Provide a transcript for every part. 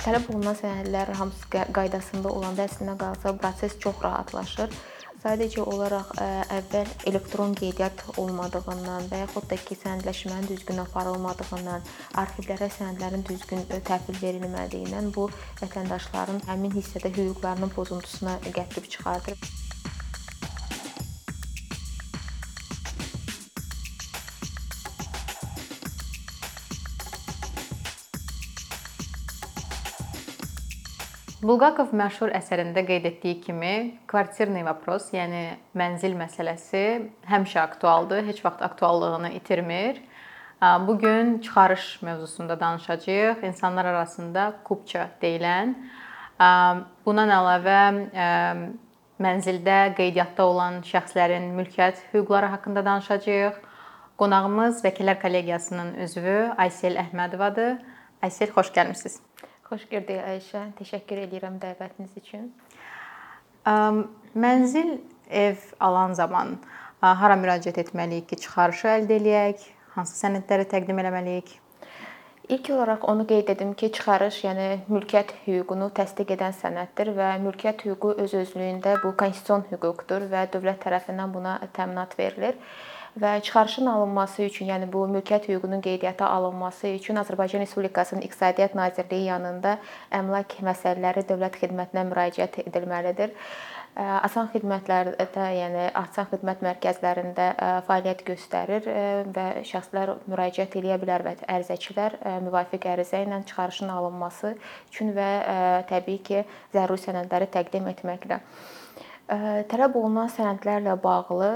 Tələb olunan sənədlər hamısı qaydasında olanda əslində qalsa proses çox rahatlaşır. Sadəcə olaraq əvvəl elektron qeydiyyat olmadığından və yaxud da ki, sənədləşmənin düzgün aparılmadığından, arxivlərə sənədlərin düzgün təhvil verilmədiyindən bu vətəndaşların həmin hissədə hüquqlarının pozuntusuna gətirib çıxardır. Bulqakov məşhur əsərində qeyd etdiyi kimi, kvartirni vopros, yəni mənzil məsələsi həmişə aktualdır, heç vaxt aktuallığını itirmir. Bu gün çıxarış mövzusunda danışacağıq. İnsanlar arasında kupça deyilən bundan əlavə e, mənzildə qeydiyyatda olan şəxslərin mülkiyyət hüquqları haqqında danışacağıq. Qonağımız Vəkillər Kollegiyasının üzvü Aysel Əhmədovadır. Aysel, xoş gəlmisiniz. Xoş gördük Ayşə. Təşəkkür edirəm dəvətiniz üçün. Mənzil, ev alan zaman hara müraciət etməliyik ki, çıxarışı əldə eləyək? Hansı sənədləri təqdim etməliyik? İlk olaraq onu qeyd edim ki, çıxarış, yəni mülkiyyət hüququnu təsdiq edən sənəddir və mülkiyyət hüququ öz-özlüyündə bu konstitusion hüquqdur və dövlət tərəfindən buna təminat verilir və çıxarışın alınması üçün, yəni bu mülkiyyət hüququnun qeydiyyata alınması üçün Azərbaycan Respublikasının İqtisadiyyat Nazirliyi yanında əmlak məsələləri dövlət xidmətinə müraciət edilməlidir. Asan xidmətlərdə, yəni asan xidmət mərkəzlərində fəaliyyət göstərir və şəxslər müraciət edə bilər və ərizəçilər müvafiq ərizə ilə çıxarışın alınması üçün və təbii ki, zəruri sənədləri təqdim etməklə Tələb olunan sənədlərlə bağlı,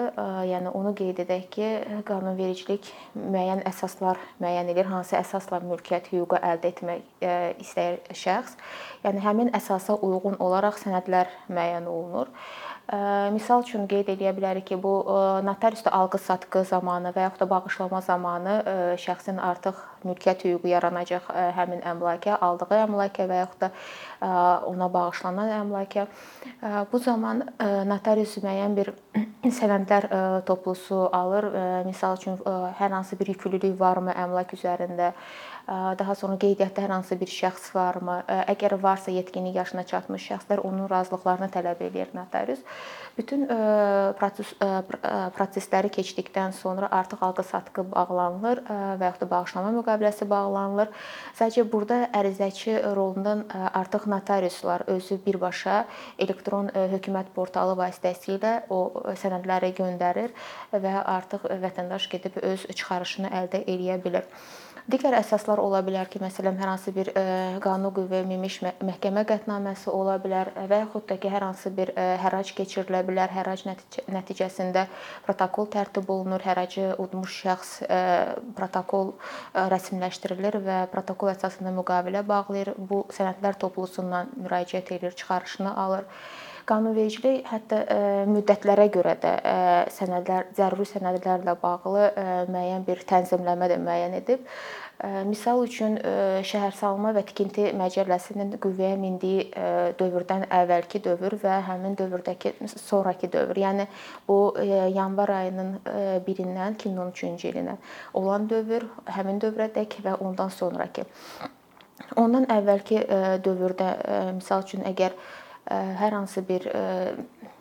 yəni onu qeyd edək ki, qanunvericilik müəyyən əsaslar müəyyən edir, hansı əsasla mülkiyyət hüququ əldə etmək istəyir şəxs. Yəni həmin əsasa uyğun olaraq sənədlər müəyyən olunur. Misal üçün qeyd edə bilərik ki, bu notariusda alqı-satqı zamanı və yaxud da bağışlama zamanı şəxsin artıq mülkiyyət hüququ yaranacaq həmin əmlaka, aldığı əmlaka və yaxud da ona bağışlanan əmlaka. Bu zaman notarius müəyyən bir sənədlər toplusu alır. Misal üçün hər hansı bir yüklülük varmı əmlak üzərində daha sonra qeydiyyatda hər hansı bir şəxs varmı? Əgər varsa, yetkinlik yaşına çatmış şəxslər onun razılıqlarını tələb eləyir notarius. Bütün proses prosesləri keçdikdən sonra artıq alqı-satqı bağlanılır və yaxud da bağışlama müqaviləsi bağlanılır. Sadəcə burada ərizəçi rolundan artıq notariuslar özü birbaşa elektron hökumət portalı vasitəsilə o sənədləri göndərir və artıq vətəndaş gedib öz çıxarışını əldə edə bilər. Digər əsaslar ola bilər ki, məsələn, hər hansı bir qanuni qüvvəyə minmiş məhkəmə qətnaməsi ola bilər və yaxud da ki, hər hansı bir hərrac keçirilə bilər. Hərrac nəticəsində protokol tərtib olunur. Hərracı udmuş şəxs protokol rəsmiləşdirilir və protokol əsasında müqavilə bağlayır. Bu sənədlər toplusundan müraciət edir, çıxarışını alır. Qanunvericilik hətta müddətlərə görə də sənədlər, zəruri sənədlərlə bağlı müəyyən bir tənzimləmə də müəyyən edib. Misal üçün Şəhərsalma və Tikinti Məcəlləsinin qüvvəyə mindiyi dövrdən əvvəlki dövr və həmin dövrdəki sonrakı dövr. Yəni bu yanvar ayının 1-dən 2013-cü ilinə olan dövr, həmin dövrədək və ondan sonrakı. Ondan əvvəlki dövrdə misal üçün əgər hər hansı bir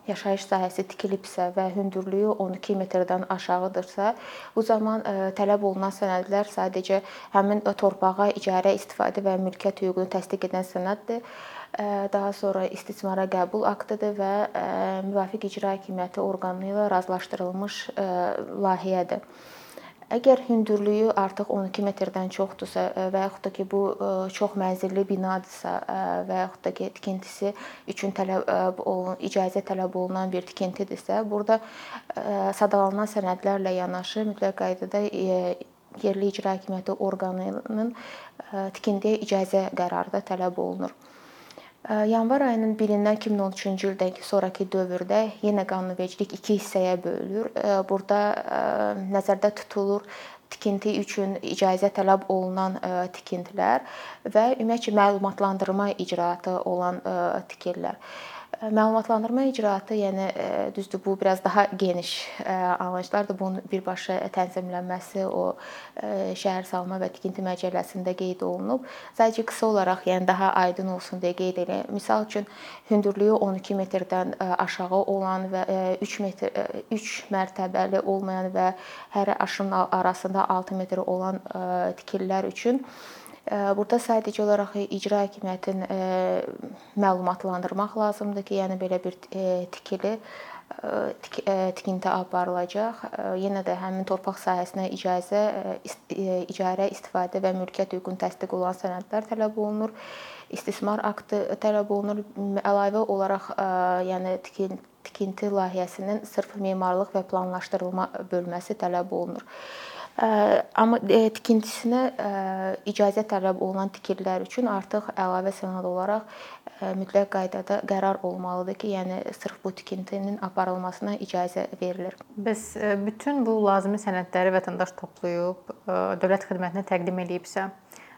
yaşayış sahəsi tikilibsə və hündürlüyü 12 metrdən aşağıdırsa, bu zaman tələb olunan sənədlər sadəcə həmin torpağa icarə istifadə və mülkiyyət hüququnu təsdiq edən sənəddir. Daha sonra istismara qəbul aktıdır və müvafiq icra hakimiyyəti orqanı ilə razılaşdırılmış layihədir. Əgər hündürlüyü artıq 12 metrdən çoxdursa və yaxud da ki, bu çox mənzilli binadırsa və yaxud da ki, tikintisi üçün tələb icazə tələb olunan bir tikintidirsə, burada sadalanan sənədlərlə yanaşı mütləq qaydada yerli icra hakimiyyəti orqanının tikintiyə icazə qərarı da tələb olunur. Yanvar ayının 1-dən 2013-cü ildən sonrakı dövrdə yenə qanunvericilik iki hissəyə bölünür. Burada nəzərdə tutulur tikinti üçün icazə tələb olunan tikintilər və ümumiyyətcə məlumatlandırma icraatı olan tikililər. Məlumatlandırma icraatı, yəni düzdür, bu biraz daha geniş anlayışlardır. Bunun birbaşa tənzimlənməsi o şəhər salma və tikinti məcəlləsində qeyd olunub. Sadəcə qısa olaraq, yəni daha aydın olsun deyə qeyd edirəm. Məsəl üçün hündürlüyü 12 metrdən aşağı olan və 3 metr 3 mərtəbəli olmayan və hər aşının arasında 6 metr olan tikililər üçün Burada sadəcə olaraq icra hakimiyyətinin məlumatlandırmaq lazımdır ki, yəni belə bir tikili tikinti aparılacaq. Yenə də həmin torpaq sahəsinə icazə, icarə, istifadə və mülkiyyət hüququnun təsdiq olunan sənədlər tələb olunur. İstismar aktı tələb olunur. Əlavə olaraq, yəni tikinti layihəsinin sırf memarlıq və planlaşdırılma bölməsi tələb olunur. Amma tikintisinə icazə tələb olunan tikililər üçün artıq əlavə sənəd olaraq mütləq qaydada qərar olmalıdır ki, yəni sırf bu tikintinin aparılmasına icazə verilir. Bəs bütün bu lazımi sənədləri vətəndaş toplayıb dövlət xidmətinə təqdim eləyibsə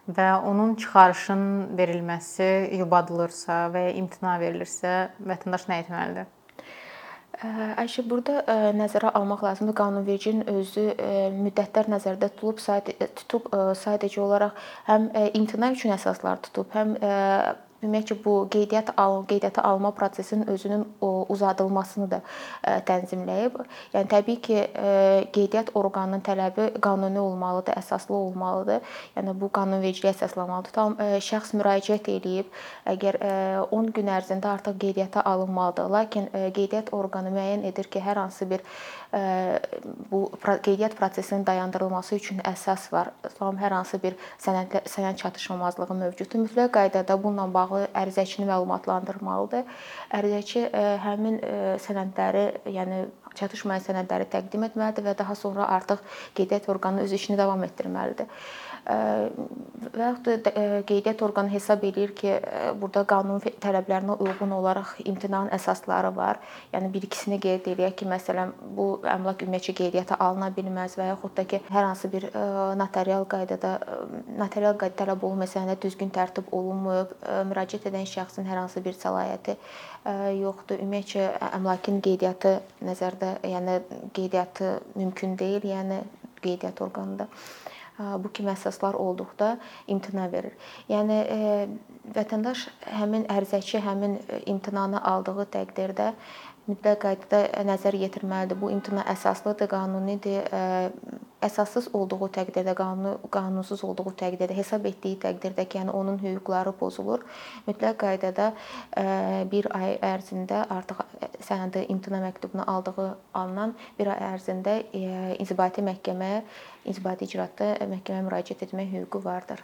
və onun çıxarışın verilməsi yubadılırsa və ya imtina verilirsə, vətəndaş nə etməlidir? Ayşə, burada nəzərə almaq lazımdır. Qanunvericinin özü müddətlər nəzərdə tutulub, tutub sadəcə olaraq həm imtina üçün əsaslar tutub, həm ümumiyyətcə bu qeydiyyat al qeydiyyata alma prosesinin özünün uzadılmasını da tənzimləyib. Yəni təbii ki, qeydiyyat orqanının tələbi qanuni olmalıdır, əsaslı olmalıdır. Yəni bu qanunvericiliyə əsaslanmalıdır. Tam şəxs müraciət eləyib, əgər 10 gün ərzində artıq qeydiyyata alınmalıdır. Lakin qeydiyyat orqanı müəyyən edir ki, hər hansı bir bu qeydiyyat prosesinin dayandırılması üçün əsas var. Tam hər hansı bir sənəd sənəd çatışmamazlığı mövcuddur. Mütləq qaydada bununla bağlı ərizəçini məlumatlandırmalıdır. Ərizəçi həmin sənədləri, yəni çatışmayan sənədləri təqdim etməlidir və daha sonra artıq qeydiyyat orqanı öz işini davam etdirməlidir və yaxud da qeydiyyat orqanı hesab eləyir ki, burada qanun tələblərinə uyğun olaraq imtinanın əsasları var. Yəni bir ikisini qeyd eləyək ki, məsələn, bu əmlak ümumiyyətcə qeydiyyata alına bilməz və yaxud da ki, hər hansı bir notarial qaydada notarial qayda tələb olunmayan sənədə düzgün tərtib olunmayıb, müraciət edən şəxsin hər hansı bir səlahiyyəti yoxdur. Ümumiyyətcə əmlakın qeydiyyatı nəzərdə, yəni qeydiyyatı mümkün deyil, yəni qeydiyyat orqanında bu kimi əsaslar olduqda imtina verir. Yəni vətəndaş həmin ərizəçi həmin imtinanı aldığı təqdirdə mütləq qaydada nəzər yetirməlidir. Bu imtina əsaslıdır, qanunidir. Əsassız olduğu təqdirdə, qanunu qanunsuz olduğu təqdirdə, hesab etdiyi təqdirdə ki, yəni onun hüquqları pozulur, mütləq qaydada 1 ay ərzində artıq sənədi imtina məktubunu aldığı alınan 1 ay ərzində inzibati məhkəməyə, inzibati icraatda məhkəməyə müraciət etmək hüququ vardır.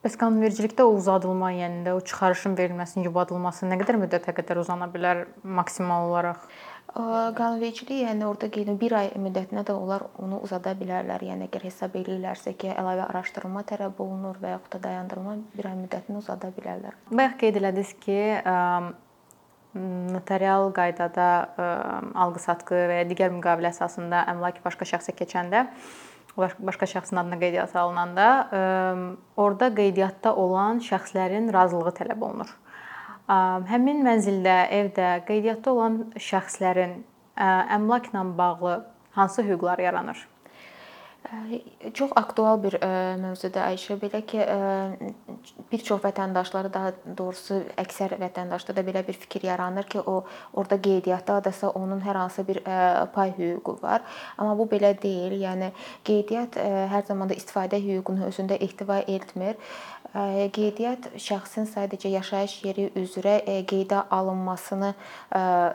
Bəs qanunvericilikdə o uzadılma, yəni də o çıxarışın verilməsinin yubadılması nə qədər müddətə qədər uzana bilər maksimal olaraq? Qanunvericilik, yəni orada qeyd 1 ay müddətinə də onlar onu uzada bilərlər. Yəni əgər hesab eləyirlərsə ki, əlavə araşdırma tələb olunur və yaxud da dayandırma 1 ay müddətini uzada bilərlər. Bayaq qeyd elədiniz ki, notarial qaydada alqı-satqı və ya digər müqavilə əsasında əmlak başqa şəxsə keçəndə başqa şəxsin adına qeydiyyata alınanda orada qeydiyyatda olan şəxslərin razılığı tələb olunur. Həmin mənzildə, evdə qeydiyyatda olan şəxslərin əmlakla bağlı hansı hüquqları yaranır? Çox aktual bir mövzudur Ayşə. Belə ki, bir çox vətəndaşları, daha doğrusu əksər vətəndaşlarda belə bir fikir yaranır ki, o orada qeydiyyatdadırsa onun hər hansı bir pay hüququ var. Amma bu belə deyil. Yəni qeydiyyat hər zaman da istifadə hüququnu özündə ehtiva etmir. Qeydiyyat şəxsin sadəcə yaşayış yeri üzrə qeydə alınmasını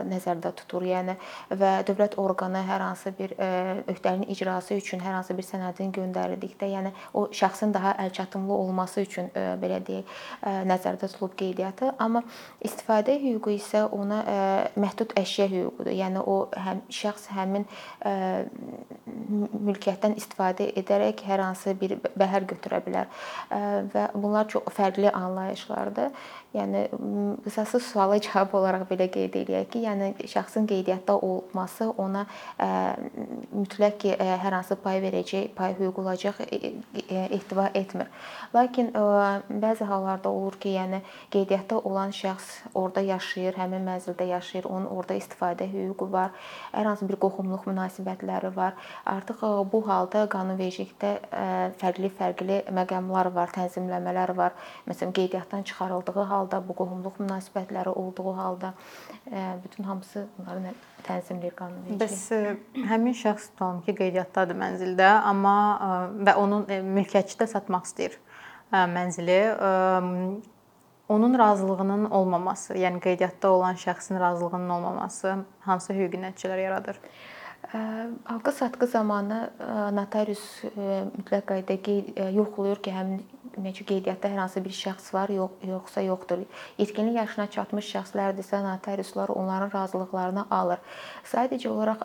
nəzərdə tutur. Yəni və dövlət orqanı hər hansı bir öhdəliyin icrası üçün hər hansı bir sənədin göndərildikdə, yəni o şəxsin daha əlçatımlı olması üçün belə deyək, nəzərdə tutulub qeydiyyatı. Amma istifadə hüququ isə ona məhdud əşya hüququdur. Yəni o həm şəxs həmin mülkiyyətdən istifadə edərək hər hansı bir bəhər götürə bilər və bunlar çox fərqli anlayışlardır. Yəni qısası suala cavab olaraq belə qeyd eləyək ki, yəni şəxsin qeydiyyatda olması ona mütləq ki, hər hansı pay verəcək, pay hüququ olacaq ehtiva etmir. Lakin bəzi hallarda olur ki, yəni qeydiyyatda olan şəxs orada yaşayır, həmin mənzildə yaşayır, onun orada istifadə hüququ var, hər hansı bir qohumluq münasibətləri var. Artıq bu halda qanunvericilikdə fərqli-fərqli məqamlar var, tənzimləmələr var. Məsələn, qeydiyyatdan çıxarıldığı halda, bu qohumluq münasibətləri olduğu halda bütün hamısı bunları tənzimləyir qanunverici. Bəs həmin şəxs tutalım ki, qeydiyyatdadır mənzildə, amma və onun mülkiyyətçi də satmaq istəyir mənzili onun razılığının olmaması, yəni qeydiyyatda olan şəxsin razılığının olmaması hansı hüquqi nəticələr yaradır? Alqı-satqı zamanı notarius mütləq qaydada yoxlayır ki, həmin ümumiyyətcə qeydiyyatda hər hansı bir şəxs var, yox, yoxsa yoxdur. Yetkinlik yaşına çatmış şəxslərdirsə notariuslar onların razılıqlarını alır. Sadəcə olaraq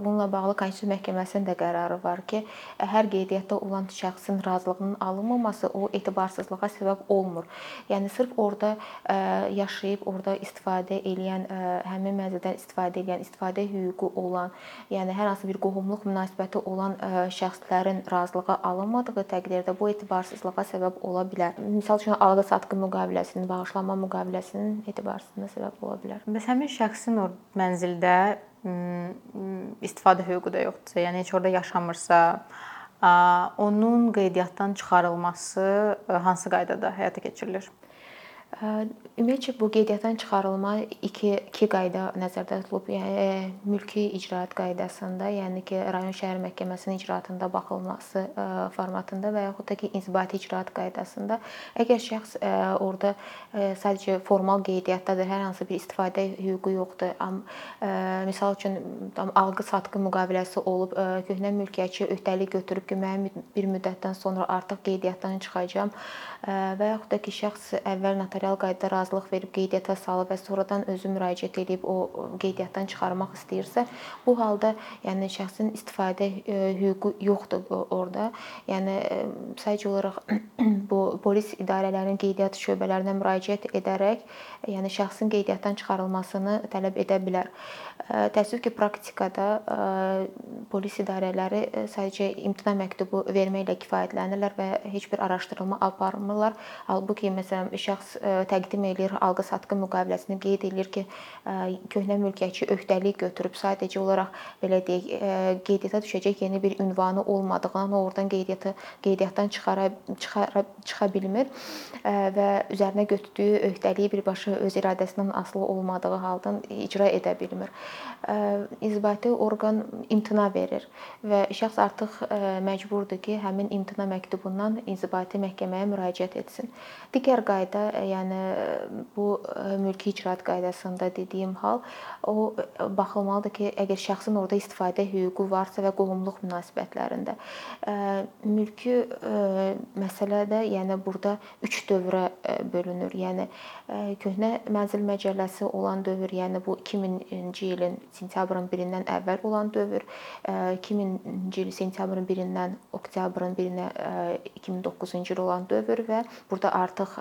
bununla bağlı Konstitusiya Məhkəməsinin də qərarı var ki, hər qeydiyyatda olan şəxsin razılığının alınmaması o etibarsızlığa səbəb olmur. Yəni sırf orada yaşayıb, orada istifadə edən, həmin mənzildən istifadə edən, istifadə hüququ olan, yəni hər hansı bir qohumluq münasibəti olan şəxslərin razılığı alınmadığı təqdirdə bu etibarsızlığa səbəb ola bilər. Məsəl üçün alqı-satqı müqaviləsinin, bağışlanma müqaviləsinin etibarsızlığına səbəb ola bilər. Bəs həmin şəxsin o mənzildə istifadə hüququ da yoxdursa, yəni heç orada yaşamırsa, onun qeydiyyatdan çıxarılması hansı qaydada həyata keçirilir? Ümumiyyətcə bu qeydiyyatdan çıxarılma iki iki qayda nəzərdə tutulub. Yəni mülki icraat qaydasında, yəni ki, rayon şəhər məhkəməsinin icraatında baxılması formatında və yaxud da ki, inzibati icraat qaydasında əgər şəxs orada sadəcə formal qeydiyyatdadır, hər hansı bir istifadə hüququ yoxdur, amma misal üçün tam alqı-satqı müqaviləsi olub, köhnə mülkiyyətçi öhdəlik götürüb ki, müəyyən bir müddətdən sonra artıq qeydiyyatdan çıxacağam və yaxud da ki, şəxs əvvəl notarial qaydada razılıq verib qeydiyyata salıb və sonradan özü müraciət edib o qeydiyyatdan çıxarmaq istəyirsə, bu halda yəni şəxsin istifadə hüququ yoxdur orada. Yəni sadəcə olaraq bu polis idarələrinin qeydiyyat şöbələrinə müraciət edərək, yəni şəxsin qeydiyyatdan çıxarılmasını tələb edə bilər. Təəssüf ki, praktikada polis idarələri sadəcə imtina məktubu verməklə kifayətlənirlər və heç bir araşdırma aparmırlar. Halbuki məsələn şəxs təqdim eləyir alqı-satqı müqaviləsini qeyd eləyir ki, köhnə mülkiyyətçi öhdəlik götürüb sadəcə olaraq belə deyək, qeydiyyata düşəcək yeni bir ünvanı olmadığından oradan qeydiyyatı qeydiyyatdan çıxara çıxara çıxa bilmir və üzərinə götürdüyü öhdəliyi birbaşa öz iradəsindən asılı olmadığı haldan icra edə bilmir. İnzibati orqan imtina verir və şəxs artıq məcburdur ki, həmin imtina məktubundan inzibati məhkəməyə müraciət etsin. Digər qayda, yəni bu mülki icraat qaydasında dediyim hal, o baxılmalıdır ki, əgər şəxsin orada istifadə hüququ varsa və qohumluq münasibətlərində mülki məsələdə, yəni burada 3 dövrə bölünür. Yəni köhnə mənzil məcəlləsi olan dövr, yəni bu 2000-ci ilin sentyabrın 1-dən əvvəl olan dövr, 2000-ci il sentyabrın 1-dən oktyabrın 1-nə 2009-cu il olan dövr və burada artıq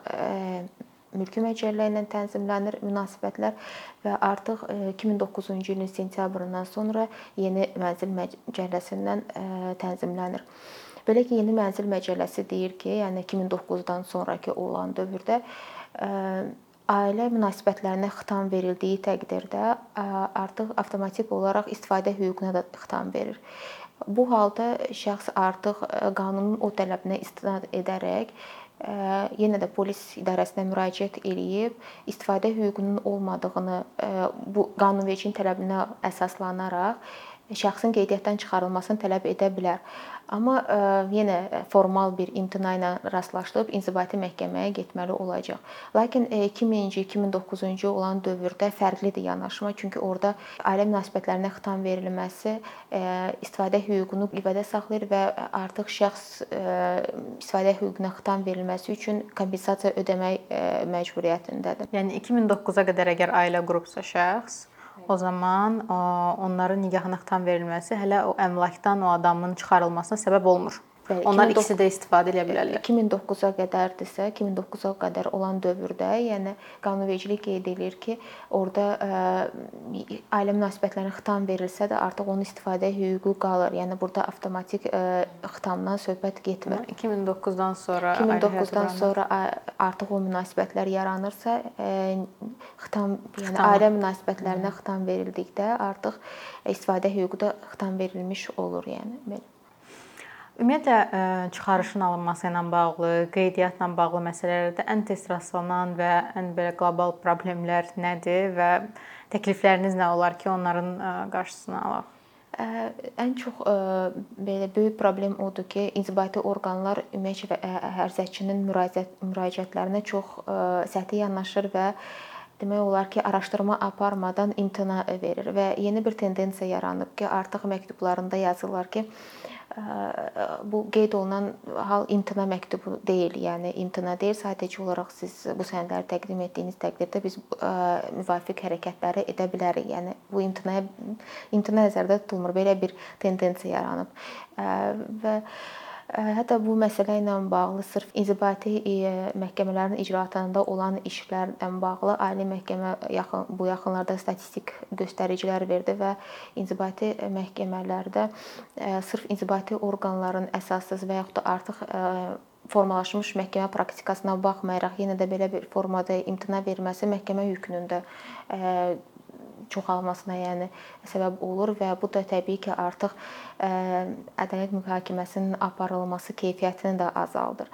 mülki məcəllə ilə tənzimlənir münasibətlər və artıq 2009-cu ilin sentyabrından sonra yeni mənzil məcəlləsindən tənzimlənir. Belə ki, yeni mənzil məcəlləsi deyir ki, yəni 2009-dan sonrakı olan dövrdə ailə münasibətlərinə xitam verildiyi təqdirdə artıq avtomatik olaraq istifadə hüququna da xitam verir. Bu halda şəxs artıq qanunun o tələbinə istinad edərək yenə də polis idarəsinə müraciət eləyib istifadə hüququnun olmadığını bu qanunvericinin tələbinə əsaslanaraq şəxsin qeydiyyatdan çıxarılmasını tələb edə bilər. Amma yenə formal bir imtina ilə rastlaşdırıb inzibati məhkəməyə getməli olacaq. Lakin 2000-ci, 2009-cu olan dövrdə fərqlidir yanaşma, çünki orada ailə münasibətlərinə xitam verilməsi istifadə hüququnu qüvvədə saxlayır və artıq şəxs istifadə hüququna xitam verilməsi üçün kompensasiya ödəmək məcburiyyətindədir. Yəni 2009-a qədər əgər ailə qurubsa şəxs o zaman onların nigahına xitam verilməsi hələ o əmlakdan o adamın çıxarılmasına səbəb olmur. Bəli, Onlar 2009 ikisi də istifadə edə bilərlər. 2009-a qədərdirsə, 2009-a qədər olan dövrdə, yəni qanunvericilik qeyd edir ki, orada ə, ailə münasibətlərinə xitam verilsə də artıq onun istifadə hüququ qalır. Yəni burada avtomatik ə, xitamdan söhbət getmir. 2009-dan sonra ailə 2009-dan həyatı sonra artıq o münasibətlər yaranırsa, ə, xitam, yəni Xitam. ailə münasibətlərinə xitam verildikdə artıq istifadə hüququ da xitam verilmiş olur, yəni belə. Ümumiyyətlə ə, çıxarışın alınması ilə bağlı, qeydiyyatla bağlı məsələlərdə ən tez rastlanan və ən belə qlobal problemlər nədir və təklifləriniz nə olar ki, onların ə, qarşısını alaq? Ə, Ən çox ə, belə böyük problem odur ki, inzibati orqanlar ümumiyyətlə hərzəçinin müraciət müraciətlərinə çox ə, səthi yanaşır və demək olar ki, araşdırma aparmadan imtina verir və yeni bir tendensiya yaranıb ki, artıq məktublarında yazırlar ki, bu qeyd olunan hal imtina məktubu deyil, yəni imtina deyil, sadəcə olaraq siz bu sənədləri təqdim etdiyiniz təqdirdə biz ə, müvafiq hərəkətləri edə bilərik. Yəni bu imtinaya imtina nəzərdə tutulmur. Belə bir tendensiya yaranıb. Və hətta bu məsələ ilə bağlı sırf inzibati ə, məhkəmələrin icraatında olan işlərlə bağlı ali məhkəmə yaxın bu yaxınlarda statistik göstəricilər verdi və inzibati məhkəmələrdə ə, sırf inzibati orqanların əsassız və yaxud da artıq ə, formalaşmış məhkəmə praktikasına baxmayaraq yenə də belə bir formada imtina verməsi məhkəmə yükünün də çoxalmasına, yəni səbəb olur və bu da təbii ki, artıq ədalət mühakiməsinin aparılması keyfiyyətini də azaldır.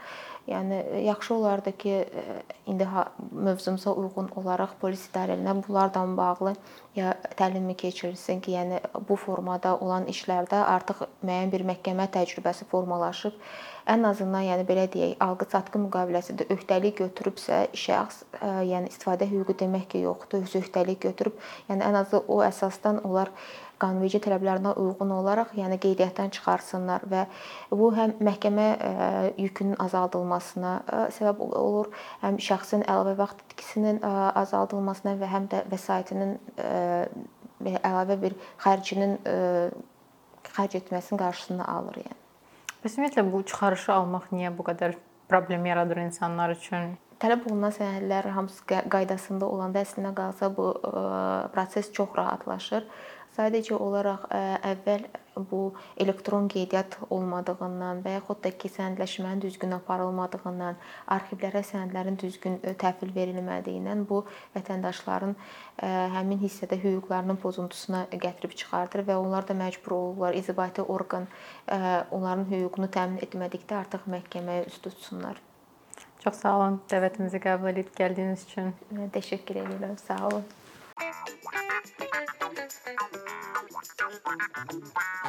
Yəni yaxşı olardı ki, ə, indi mövzumuza uyğun olaraq polis idarələrində bunlarla bağlı ya təlimi keçirilsin ki, yəni bu formada olan işlərdə artıq müəyyən bir məhkəmə təcrübəsi formalaşıb. Ən azından yəni belə deyək, alqı-satqı müqaviləsində öhdəlik götürübsə şəxs, ə, yəni istifadə hüququ demək ki, yoxdur, öz öhdəlik götürüb, yəni ən azı o əsasdan onlar qanunverici tələblərinə uyğun olaraq, yəni qeydiyyatdan çıxarsınlar və bu həm məhkəmə ə, yükünün azaldılmasına ə, səbəb olur, həm şəxsin əlavə vaxt itkisinin ə, azaldılmasına və həm də vəsaitinin əlavə bir xərcinin xərc etməsinin qarşısını alır yəni. Bəs ümumiyyətlə bu çıxarışı almaq niyə bu qədər problem yaradır insanlar üçün? Tələb olunan sənədlər hamısı qaydasında olanda əslinə qalsa bu ə, proses çox rahatlaşır. Sadəcə olaraq əvvəl bu elektron qeydiyyat olmadığından və yaxud da ki, sənədləşmənin düzgün aparılmadığından, arxivlərə sənədlərin düzgün təhvil verilmədiyindən bu vətəndaşların həmin hissədə hüquqlarının pozuntusuna gətirib çıxardır və onlar da məcbur olurlar inzibati orqan onların hüququnu təmin etmədikdə artıq məhkəməyə üst tutsunlar. Çox sağ olun dəvətimizi qəbul edib gəldiyiniz üçün. Mən təşəkkür edirəm. Sağ olun. Bye.